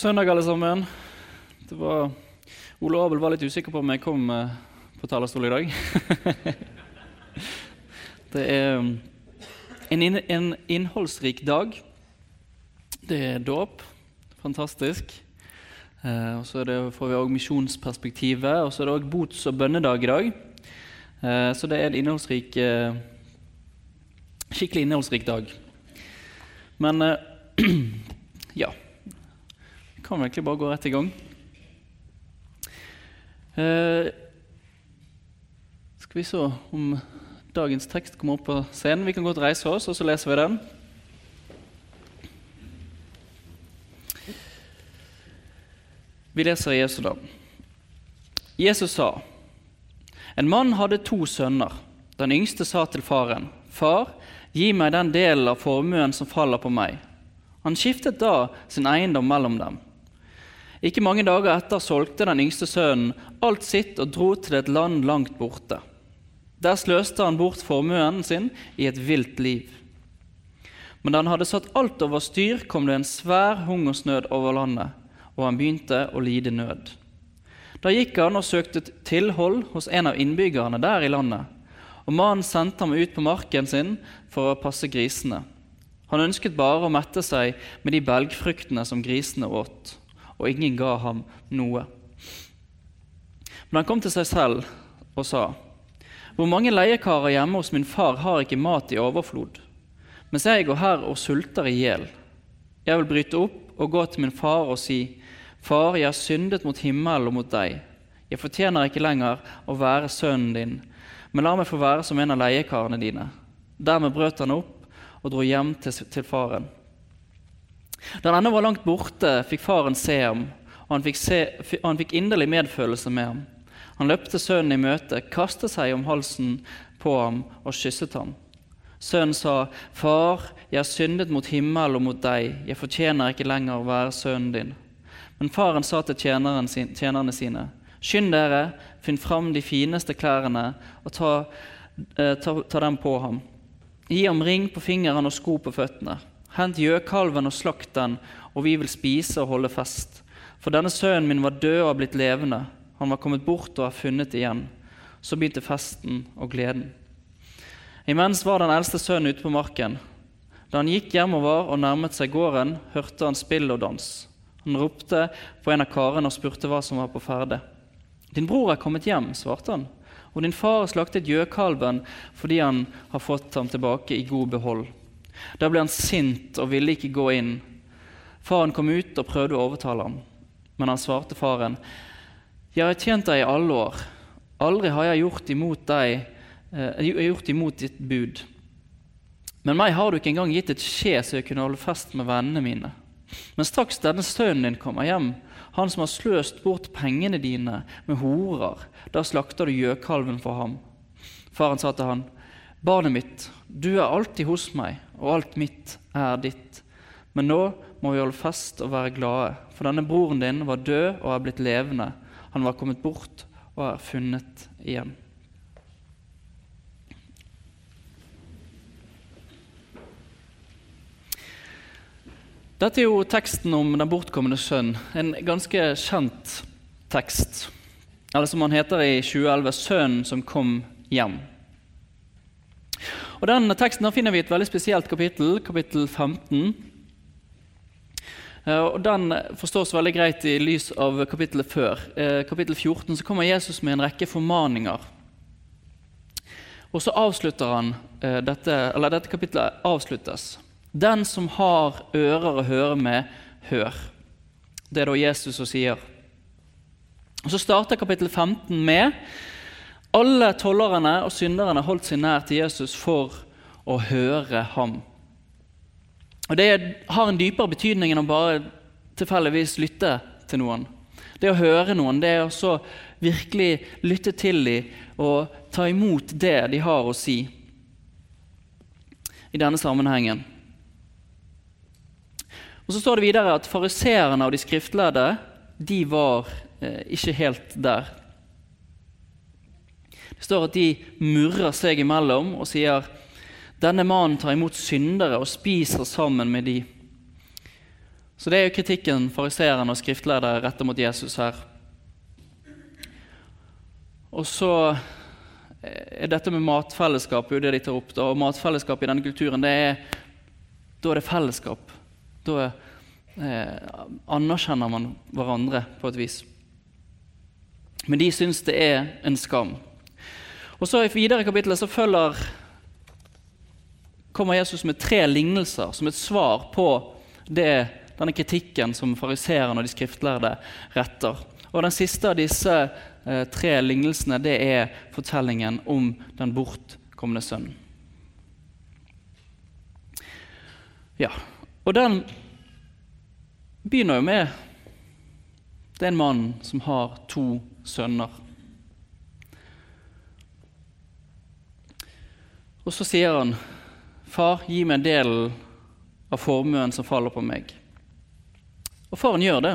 Søndag, alle sammen. Var, Ole Abel var litt usikker på om jeg kom eh, på talerstol i dag. det er um, en, inn, en, innholdsrik dag. Det er dåp. Fantastisk. Eh, og så får vi òg misjonsperspektivet. Og så er det òg bots- og bønnedag i dag. Eh, så det er en innholdsrik, eh, skikkelig innholdsrik dag. Men eh, ja kan vi egentlig bare gå rett i gang. Eh, skal vi se om dagens tekst kommer opp på scenen. Vi kan godt reise oss, og så leser vi den. Vi leser Jesu navn. Jesus sa, en mann hadde to sønner. Den yngste sa til faren, Far, gi meg den delen av formuen som faller på meg. Han skiftet da sin eiendom mellom dem. Ikke mange dager etter solgte den yngste sønnen alt sitt og dro til et land langt borte. Der sløste han bort formuen sin i et vilt liv. Men da han hadde satt alt over styr, kom det en svær hungersnød over landet, og han begynte å lide nød. Da gikk han og søkte tilhold hos en av innbyggerne der i landet, og mannen sendte ham ut på marken sin for å passe grisene. Han ønsket bare å mette seg med de belgfruktene som grisene åt og ingen ga ham noe. Men han kom til seg selv og sa, Hvor mange leiekarer hjemme hos min far har ikke mat i overflod? Mens jeg går her og sulter i hjel. Jeg vil bryte opp og gå til min far og si, Far, jeg har syndet mot himmelen og mot deg. Jeg fortjener ikke lenger å være sønnen din, men la meg få være som en av leiekarene dine. Dermed brøt han opp og dro hjem til, til faren. Da ennå var langt borte, fikk faren se ham, og han fikk, se, han fikk inderlig medfølelse med ham. Han løpte sønnen i møte, kastet seg om halsen på ham og kysset ham. Sønnen sa, 'Far, jeg har syndet mot himmel og mot deg. Jeg fortjener ikke lenger å være sønnen din.' Men faren sa til tjenerne sine, 'Skynd dere, finn fram de fineste klærne og ta, eh, ta, ta dem på ham.' Gi ham ring på fingeren og sko på føttene. Hent gjøkalven og slakt den, og vi vil spise og holde fest. For denne sønnen min var død og har blitt levende. Han var kommet bort og er funnet igjen. Så begynte festen og gleden. Imens var den eldste sønnen ute på marken. Da han gikk hjemover og nærmet seg gården, hørte han spill og dans. Han ropte på en av karene og spurte hva som var på ferde. 'Din bror er kommet hjem', svarte han, 'og din far har slaktet gjøkalven fordi han har fått ham tilbake i god behold.' Da ble han sint og ville ikke gå inn. Faren kom ut og prøvde å overtale ham, men han svarte faren, 'Jeg har tjent deg i alle år. Aldri har jeg gjort imot, deg, eh, gjort imot ditt bud.' 'Men meg har du ikke engang gitt et skje så jeg kunne holde fest med vennene mine.' 'Men straks denne sønnen din kommer hjem, han som har sløst bort pengene dine med horer, da slakter du gjøkalven for ham.' Faren sa til han, 'Barnet mitt, du er alltid hos meg, og alt mitt er ditt. Men nå må vi holde fast og være glade, for denne broren din var død og er blitt levende. Han var kommet bort og er funnet igjen. Dette er jo teksten om den bortkomne sønn. En ganske kjent tekst. Eller som han heter i 2011, 'Sønnen som kom hjem'. Og Den teksten her finner vi i et veldig spesielt kapittel, kapittel 15. Eh, og Den forstås veldig greit i lys av kapittelet før. Eh, kapittel 14 så kommer Jesus med en rekke formaninger. Og så avslutter han eh, dette, eller dette kapittelet avsluttes. Den som har ører å høre med, hør. Det er da Jesus som sier. Og Så starter kapittel 15 med alle tollerne og synderne holdt seg nær til Jesus for å høre ham. Og Det har en dypere betydning enn å bare tilfeldigvis lytte til noen. Det å høre noen, det er å virkelig lytte til dem og ta imot det de har å si i denne sammenhengen. Og Så står det videre at fariseerne og de skriftlærde de var eh, ikke helt der. Det står at de murrer seg imellom og sier denne mannen tar imot syndere og spiser sammen med de. Så Det er jo kritikken fariseerne og skriftlærere retter mot Jesus her. Og så er dette med matfellesskap jo det de tar opp. Da. Og matfellesskap i denne kulturen, det er, da er det fellesskap. Da eh, anerkjenner man hverandre på et vis. Men de syns det er en skam. Og så I videre kapittelet så følger kommer Jesus med tre lignelser som et svar på det, denne kritikken som fariseerne og de skriftlærde retter. Og Den siste av disse eh, tre lignelsene det er fortellingen om den bortkomne sønnen. Ja, og den begynner jo med Det er en mann som har to sønner. Og så sier han, 'Far, gi meg en del av formuen som faller på meg.' Og faren gjør det.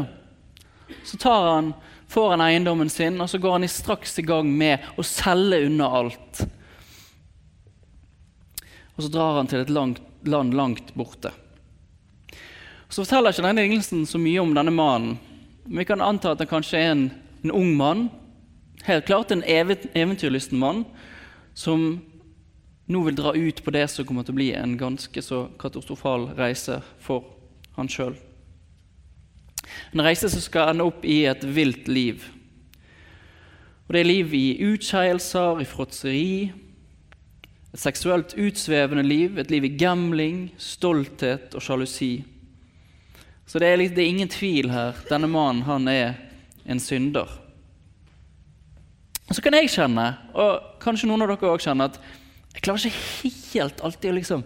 Så tar han, får han eiendommen sin, og så går han straks i gang med å selge unna alt. Og så drar han til et langt, land langt borte. Så forteller ikke denne lignelsen så mye om denne mannen. Men vi kan anta at han kanskje er en, en ung mann. Helt klart en eventyrlysten mann som nå vil dra ut på det som kommer til å bli en ganske så katastrofal reise for han sjøl. En reise som skal ende opp i et vilt liv. Og Det er liv i utskeielser, i fråtseri, et seksuelt utsvevende liv, et liv i gambling, stolthet og sjalusi. Så det er, det er ingen tvil her. Denne mannen han er en synder. Så kan jeg kjenne, og kanskje noen av dere òg kjenner, at jeg klarer ikke helt alltid å liksom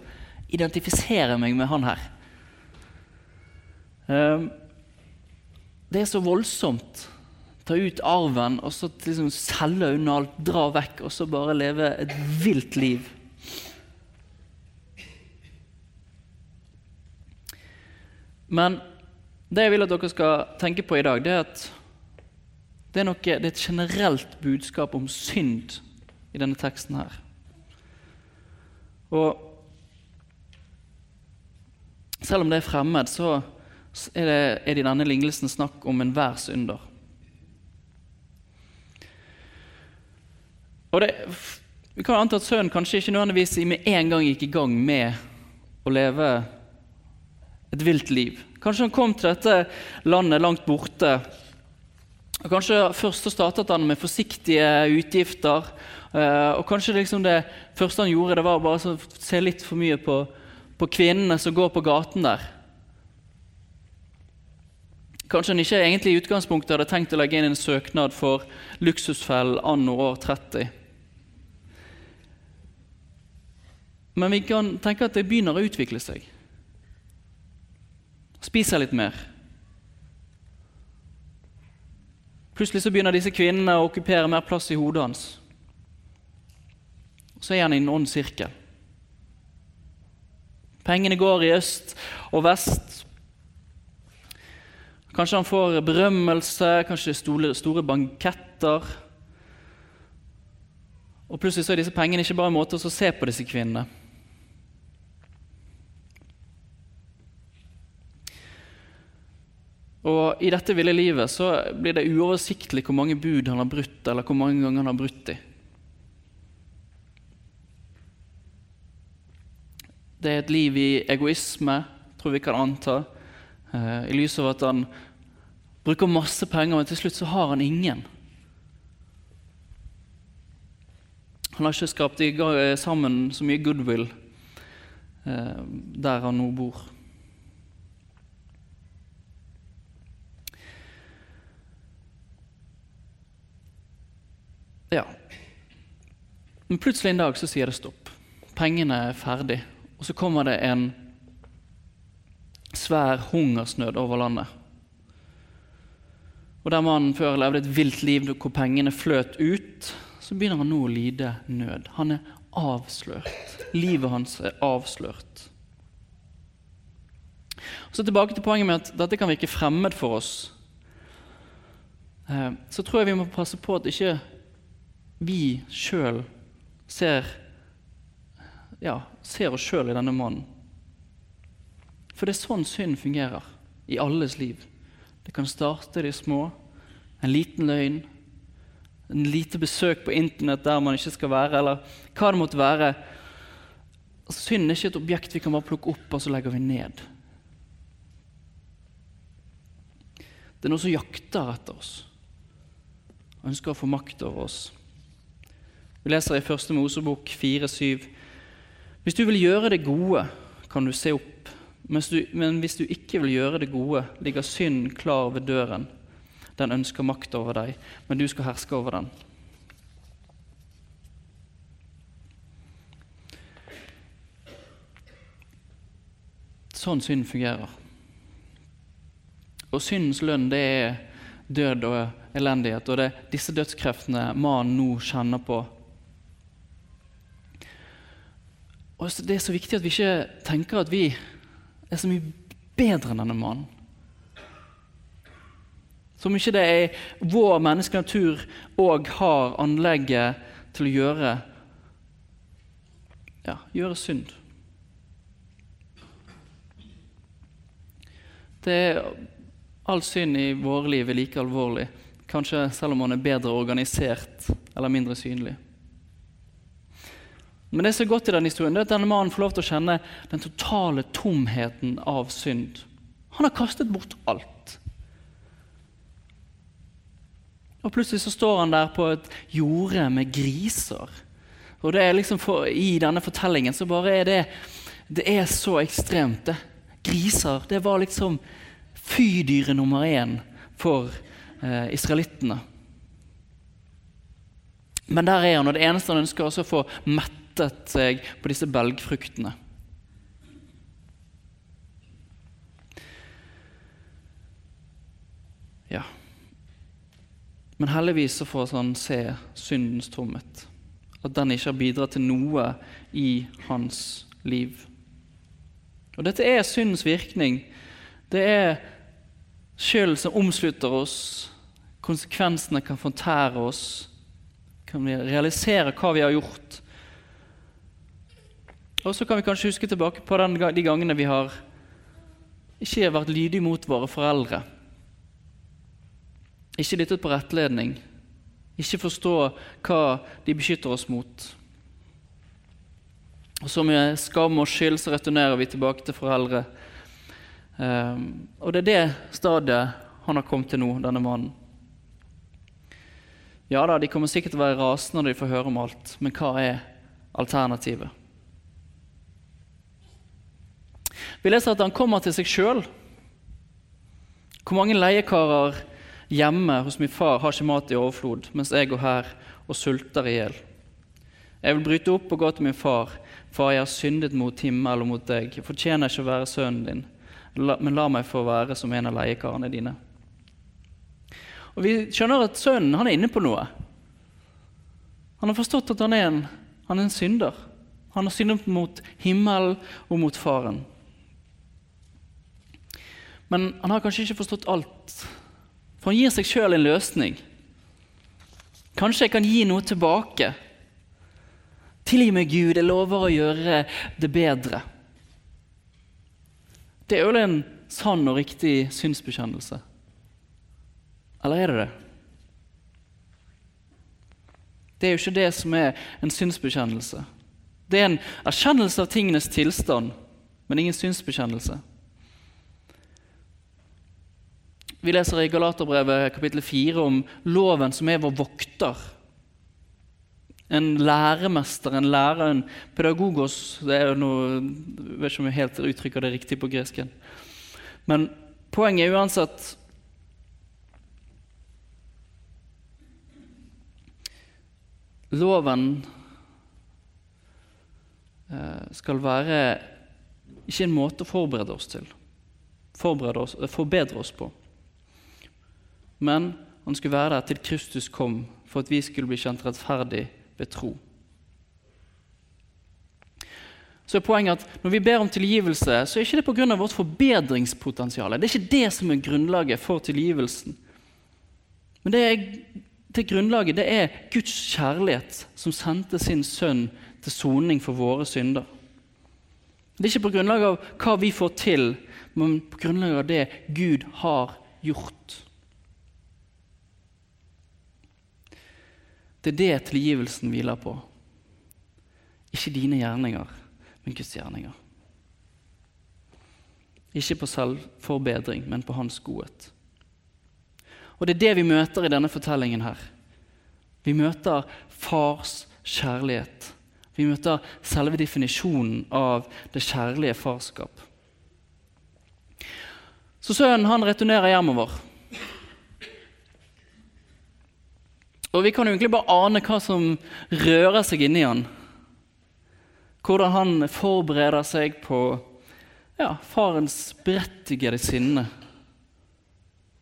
identifisere meg med han her. Um, det er så voldsomt. Ta ut arven og så liksom selge unna alt, dra vekk og så bare leve et vilt liv. Men det jeg vil at dere skal tenke på i dag, det er at det er, noe, det er et generelt budskap om synd i denne teksten her. Og selv om det er fremmed, så er det, er i denne lignelsen snakk om enhver synder. Og det, Vi kan anta at sønnen kanskje ikke nødvendigvis med en gang gikk i gang med å leve et vilt liv. Kanskje han kom til dette landet langt borte. Og Kanskje først så startet han med forsiktige utgifter. Eh, og Kanskje liksom det første han gjorde, det var bare å se litt for mye på, på kvinnene som går på gaten der. Kanskje han ikke egentlig i utgangspunktet hadde tenkt å legge inn en søknad for luksusfell anno år 30. Men vi kan tenke at det begynner å utvikle seg. Spiser litt mer. Plutselig så begynner disse kvinnene å okkupere mer plass i hodet hans. Så er han i en ond sirkel. Pengene går i øst og vest. Kanskje han får berømmelse, kanskje store, store banketter. Og plutselig så er disse pengene ikke bare en måte å se på disse kvinnene. Og I dette ville livet så blir det uoversiktlig hvor mange bud han har brutt, eller hvor mange ganger han har brutt de. Det er et liv i egoisme, tror vi kan anta, eh, i lys av at han bruker masse penger, men til slutt så har han ingen. Han har ikke skapt sammen så mye goodwill eh, der han nå bor. Ja. Men plutselig en dag så sier det stopp. Pengene er ferdig. Og så kommer det en svær hungersnød over landet. Og der mannen før levde et vilt liv hvor pengene fløt ut, så begynner han nå å lide nød. Han er avslørt. Livet hans er avslørt. Og Så tilbake til poenget med at dette kan virke fremmed for oss. Eh, så tror jeg vi må passe på at ikke vi sjøl ser, ja, ser oss sjøl i denne mannen. For det er sånn synd fungerer i alles liv. Det kan starte de små. En liten løgn, en lite besøk på Internett der man ikke skal være, eller hva det måtte være. Synd er ikke et objekt vi kan bare plukke opp og så legger vi ned. Det er noe som jakter etter oss og ønsker å få makt over oss. Vi leser i Første Mosebok 4,7.: Hvis du vil gjøre det gode, kan du se opp men hvis du ikke vil gjøre det gode, ligger synd klar ved døren. Den ønsker makt over deg, men du skal herske over den. Sånn synd fungerer. Og syndens lønn det er død og elendighet, og det er disse dødskreftene mannen nå kjenner på. Og Det er så viktig at vi ikke tenker at vi er så mye bedre enn denne mannen. Som ikke det er vår menneskelige natur òg har anlegget til å gjøre ja, gjøre synd. Det er All synd i våre liv er like alvorlig, kanskje selv om man er bedre organisert eller mindre synlig. Men det som er godt i denne historien, det er at denne mannen får lov til å kjenne den totale tomheten av synd. Han har kastet bort alt. Og Plutselig så står han der på et jorde med griser. Og det er liksom for, I denne fortellingen så bare er det Det er så ekstremt. det. Griser det var liksom fydyret nummer én for eh, israelittene. Men der er han, og det eneste han ønsker, er å få mette mettet seg på disse belgfruktene. Ja. Men heldigvis så får han se syndens tomhet. At den ikke har bidratt til noe i hans liv. Og Dette er syndens virkning. Det er skyld som omslutter oss. Konsekvensene kan fortære oss. Kan vi realisere hva vi har gjort. Og så kan vi kanskje huske tilbake på den, de gangene vi har ikke vært lydige mot våre foreldre. Ikke lyttet på rettledning. Ikke forstå hva de beskytter oss mot. Og Så med skam og skyld så returnerer vi tilbake til foreldre. Um, og det er det stadiet han har kommet til nå, denne mannen. Ja da, De kommer sikkert til å være rasende når de får høre om alt, men hva er alternativet? Vi leser at han kommer til seg sjøl. Hvor mange leiekarer hjemme hos min far har ikke mat i overflod, mens jeg går her og sulter i hjel? Jeg vil bryte opp og gå til min far. Far, jeg har syndet mot himmel og mot deg. Jeg fortjener ikke å være sønnen din, men la meg få være som en av leiekarene dine. Og Vi skjønner at sønnen han er inne på noe. Han har forstått at han er en, han er en synder. Han har syndet mot himmelen og mot faren. Men han har kanskje ikke forstått alt. For han gir seg sjøl en løsning. Kanskje jeg kan gi noe tilbake. Tilgi meg, Gud, jeg lover å gjøre det bedre. Det er jo en sann og riktig synsbekjennelse. Eller er det det? Det er jo ikke det som er en synsbekjennelse. Det er en erkjennelse av tingenes tilstand, men ingen synsbekjennelse. Vi leser i Galaterbrevet kapittel 4 om loven som er vår vokter. En læremester, en lærer, en pedagogos det er noe, Jeg vet ikke om jeg helt uttrykker det riktig på gresken. Men poenget er uansett Loven eh, skal være ikke en måte å forberede oss til, forberede oss, forbedre oss på. Men han skulle være der til Kristus kom, for at vi skulle bli kjent rettferdig ved tro. Så er poenget at Når vi ber om tilgivelse, så er ikke det pga. vårt forbedringspotensial. Det er ikke det som er grunnlaget for tilgivelsen. Men det, er, det grunnlaget det er Guds kjærlighet, som sendte sin sønn til soning for våre synder. Det er ikke på grunnlag av hva vi får til, men på grunnlag av det Gud har gjort. Det er det tilgivelsen hviler på. Ikke dine gjerninger, men Guds gjerninger. Ikke på selvforbedring, men på Hans godhet. Og Det er det vi møter i denne fortellingen her. Vi møter fars kjærlighet. Vi møter selve definisjonen av det kjærlige farskap. Så sønnen han returnerer hjemover. Og Vi kan jo egentlig bare ane hva som rører seg inni han. Hvordan han forbereder seg på ja, farens berettigede sinne.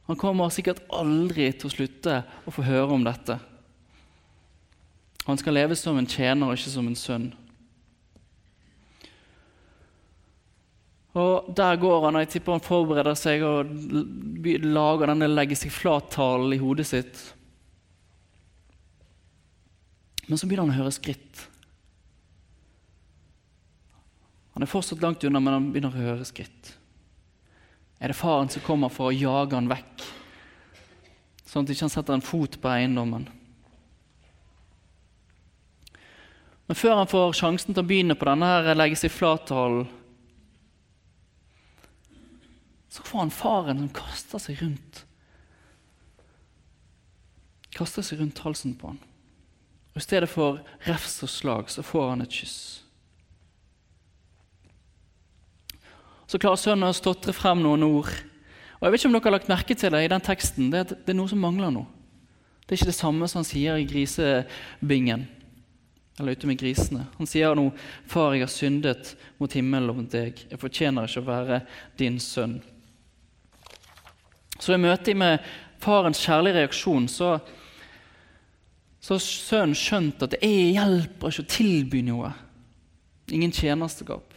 Han kommer sikkert aldri til å slutte å få høre om dette. Han skal leve som en tjener ikke som en sønn. Og Der går han, og jeg tipper han forbereder seg og lager denne legge seg flat-talen i hodet sitt. Men så begynner han å høre skritt. Han er fortsatt langt unna, men han begynner å høre skritt. Er det faren som kommer for å jage han vekk, sånn at han ikke setter en fot på eiendommen? Men før han får sjansen til å begynne på denne her legge seg flat-talen, så får han faren som kaster seg rundt Kaster seg rundt halsen på han. Og I stedet for refs og slag så får han et kyss. Så klarer sønnen å stotre frem noen ord. Og jeg vet ikke om dere har lagt merke til det i den teksten. Det er, det er noe som mangler nå. Det er ikke det samme som han sier i grisebingen. Eller ute med grisene. Han sier nå 'Far, jeg har syndet mot himmelen og mot deg. Jeg fortjener ikke å være din sønn.' Så i møte med farens kjærlige reaksjon så så har sønnen skjønt at det hjelper ikke å tilby noe. Ingen tjenestegap.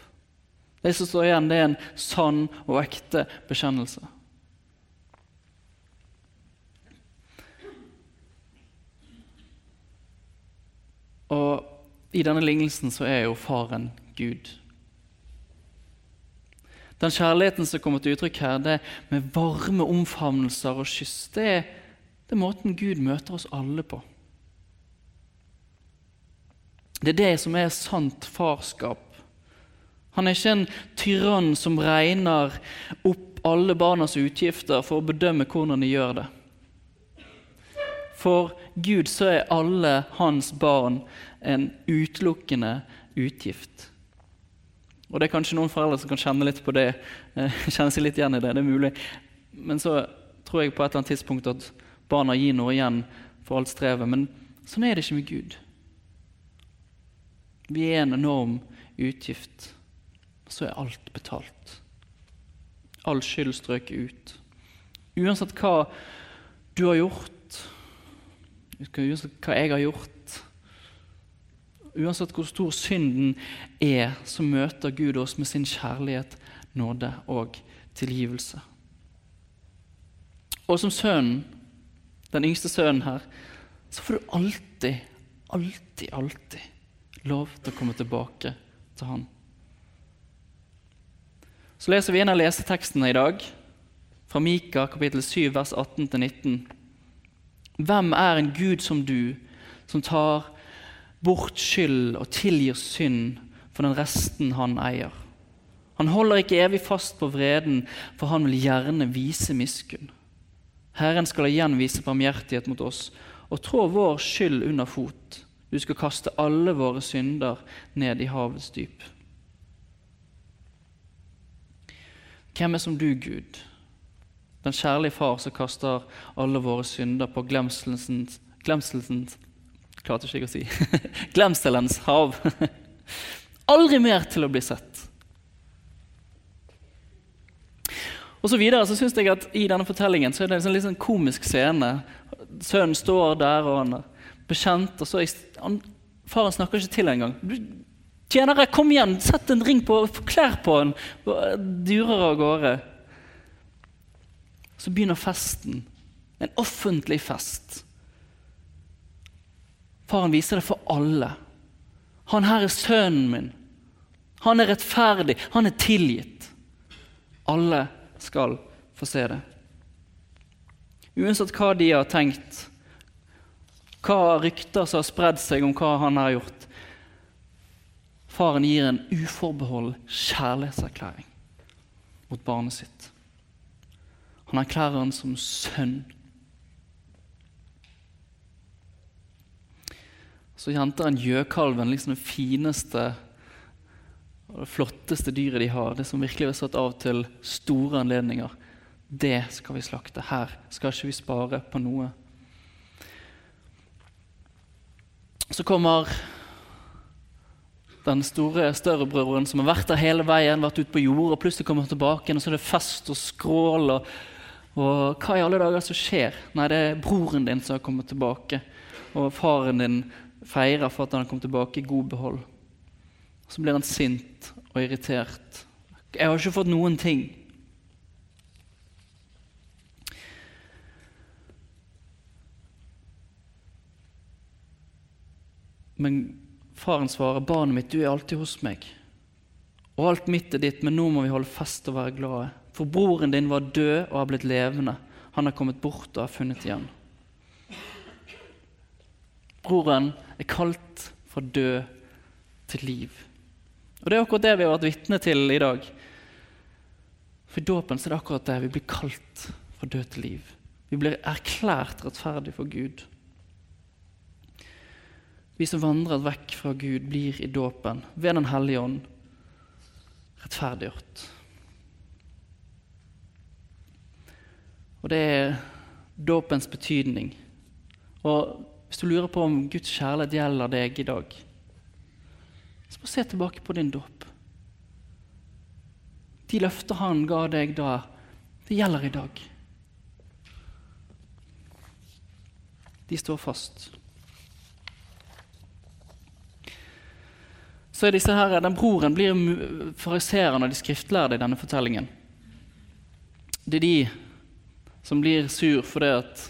Det som står igjen, det er en sann og ekte bekjennelse. Og i denne lignelsen så er jo faren Gud. Den kjærligheten som kommer til uttrykk her, det med varme omfavnelser og kyss, det er, måten Gud møter oss alle på. Det er det som er sant farskap. Han er ikke en tyrann som regner opp alle barnas utgifter for å bedømme hvordan de gjør det. For Gud så er alle hans barn en utelukkende utgift. Og Det er kanskje noen foreldre som kan kjenne litt på det, eh, kjenne seg litt igjen i det. det er mulig. Men så tror jeg på et eller annet tidspunkt at barna gir noe igjen for alt strevet. Men sånn er det ikke med Gud. Vi er en enorm utgift. Så er alt betalt. All skyld strøket ut. Uansett hva du har gjort, uansett hva jeg har gjort, uansett hvor stor synden er, så møter Gud oss med sin kjærlighet, nåde og tilgivelse. Og som sønnen, den yngste sønnen her, så får du alltid, alltid, alltid lov til å komme tilbake til Han. Så leser vi en av lesetekstene i dag, fra Mika kapittel 7, vers 18-19. Hvem er en Gud som du, som tar bort skyld og tilgir synd for den resten han eier? Han holder ikke evig fast på vreden, for han vil gjerne vise miskunn. Herren skal igjen vise barmhjertighet mot oss og trå vår skyld under fot. Du skal kaste alle våre synder ned i havets dyp. Hvem er som du, Gud? Den kjærlige far som kaster alle våre synder på glemselens, glemselens Klarte ikke jeg å si. Glemselens hav. Aldri mer til å bli sett. Og så videre så synes jeg at I denne fortellingen så er det en sånn litt sånn komisk scene. Sønnen står der, og han bekjent. og så han, Faren snakker ikke til engang. 'Tjenere, kom igjen! Sett en ring på, klær på han!' Durer av gårde. Så begynner festen. En offentlig fest. Faren viser det for alle. Han her er sønnen min. Han er rettferdig. Han er tilgitt. Alle skal få se det. Uansett hva de har tenkt, hva rykter som har spredd seg om hva han har gjort. Faren gir en uforbeholden kjærlighetserklæring mot barnet sitt. Han erklærer han som sønn. Så henter han gjøkalven, liksom det fineste og det flotteste dyret de har. Det som virkelig er satt av til store anledninger. Det skal vi slakte. Her skal ikke vi spare på noe. Så kommer den store størrebroren som har vært der hele veien, vært ute på jordet, og plutselig kommer han tilbake, og så er det fest og skrål. Og, og, hva i alle dager som skjer? Nei, det er broren din som har kommet tilbake. Og faren din feirer for at han har kommet tilbake i god behold. Så blir han sint og irritert. 'Jeg har ikke fått noen ting.' Men faren svarer, 'Barnet mitt, du er alltid hos meg.' 'Og alt mitt er ditt, men nå må vi holde fest og være glade.' 'For broren din var død og har blitt levende. Han har kommet bort og har funnet igjen.' Broren er kalt fra død til liv. Og Det er akkurat det vi har vært vitne til i dag. For I dåpen er det akkurat det. Vi blir kalt fra død til liv. Vi blir erklært rettferdig for Gud. Vi som vandrer vekk fra Gud, blir i dåpen ved Den hellige ånd rettferdiggjort. Og det er dåpens betydning. Og hvis du lurer på om Guds kjærlighet gjelder deg i dag, så bare se tilbake på din dåp. De løfter han ga deg da, det gjelder i dag. De står fast. Så er disse her, den broren blir fariseerne og de skriftlærde i denne fortellingen. Det er de som blir sur fordi at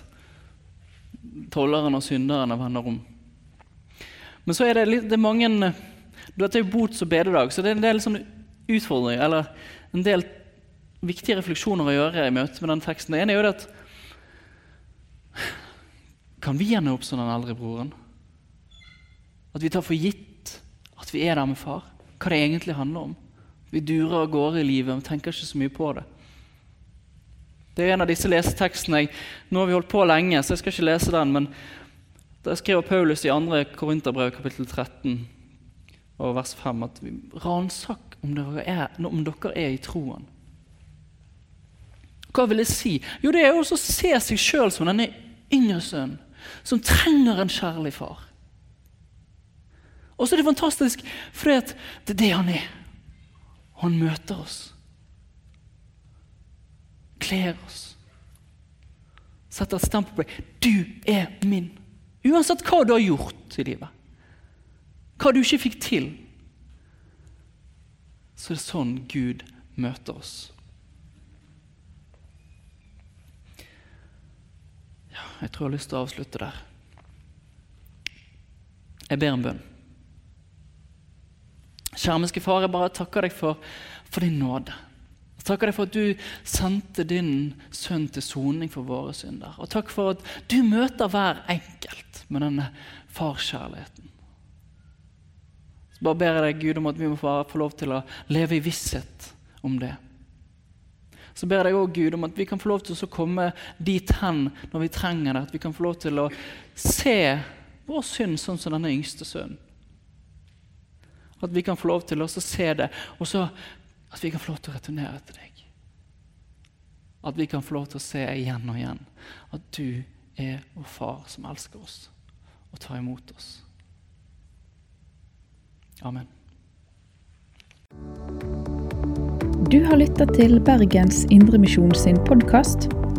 tolleren og synderne vender om. Men så er det, litt, det er mange Dette er jo bots- og bededag, så det er en del sånne utfordringer, eller en del viktige refleksjoner å gjøre i møte med den teksten. Det ene er jo det at Kan vi ende opp som den eldre broren? At vi tar for gitt at vi er der med far. Hva det egentlig handler om. Vi durer av gårde i livet og tenker ikke så mye på det. Det er en av disse lesetekstene jeg, Nå har vi holdt på lenge, så jeg skal ikke lese den. Men der skriver Paulus i 2. Korinterbrev kapittel 13 og vers 5 at ransak om, om dere er i troen. Hva vil jeg si? Jo, det er jo å se seg sjøl som denne yngre sønnen som trenger en kjærlig far. Og så er det fantastisk, for det er det han er. Han møter oss. Kler oss. Setter et stempel på deg. Du er min. Uansett hva du har gjort i livet. Hva du ikke fikk til. Så er det sånn Gud møter oss. Ja, jeg tror jeg har lyst til å avslutte der. Jeg ber en bønn. Skjermiske far, jeg bare takker deg for, for din nåde. Takker deg for at du sendte din sønn til soning for våre synder. Og takk for at du møter hver enkelt med denne farskjærligheten. Så bare ber jeg deg, Gud, om at vi må få lov til å leve i visshet om det. Så ber jeg deg også, Gud, om at vi kan få lov til å komme dit hen når vi trenger det. At vi kan få lov til å se vår synd sånn som denne yngste sønnen. At vi kan få lov til å se det, og så at vi kan få lov til å returnere til deg. At vi kan få lov til å se igjen og igjen at du er vår far som elsker oss og tar imot oss. Amen. Du har lytta til Bergens Indremisjon sin podkast.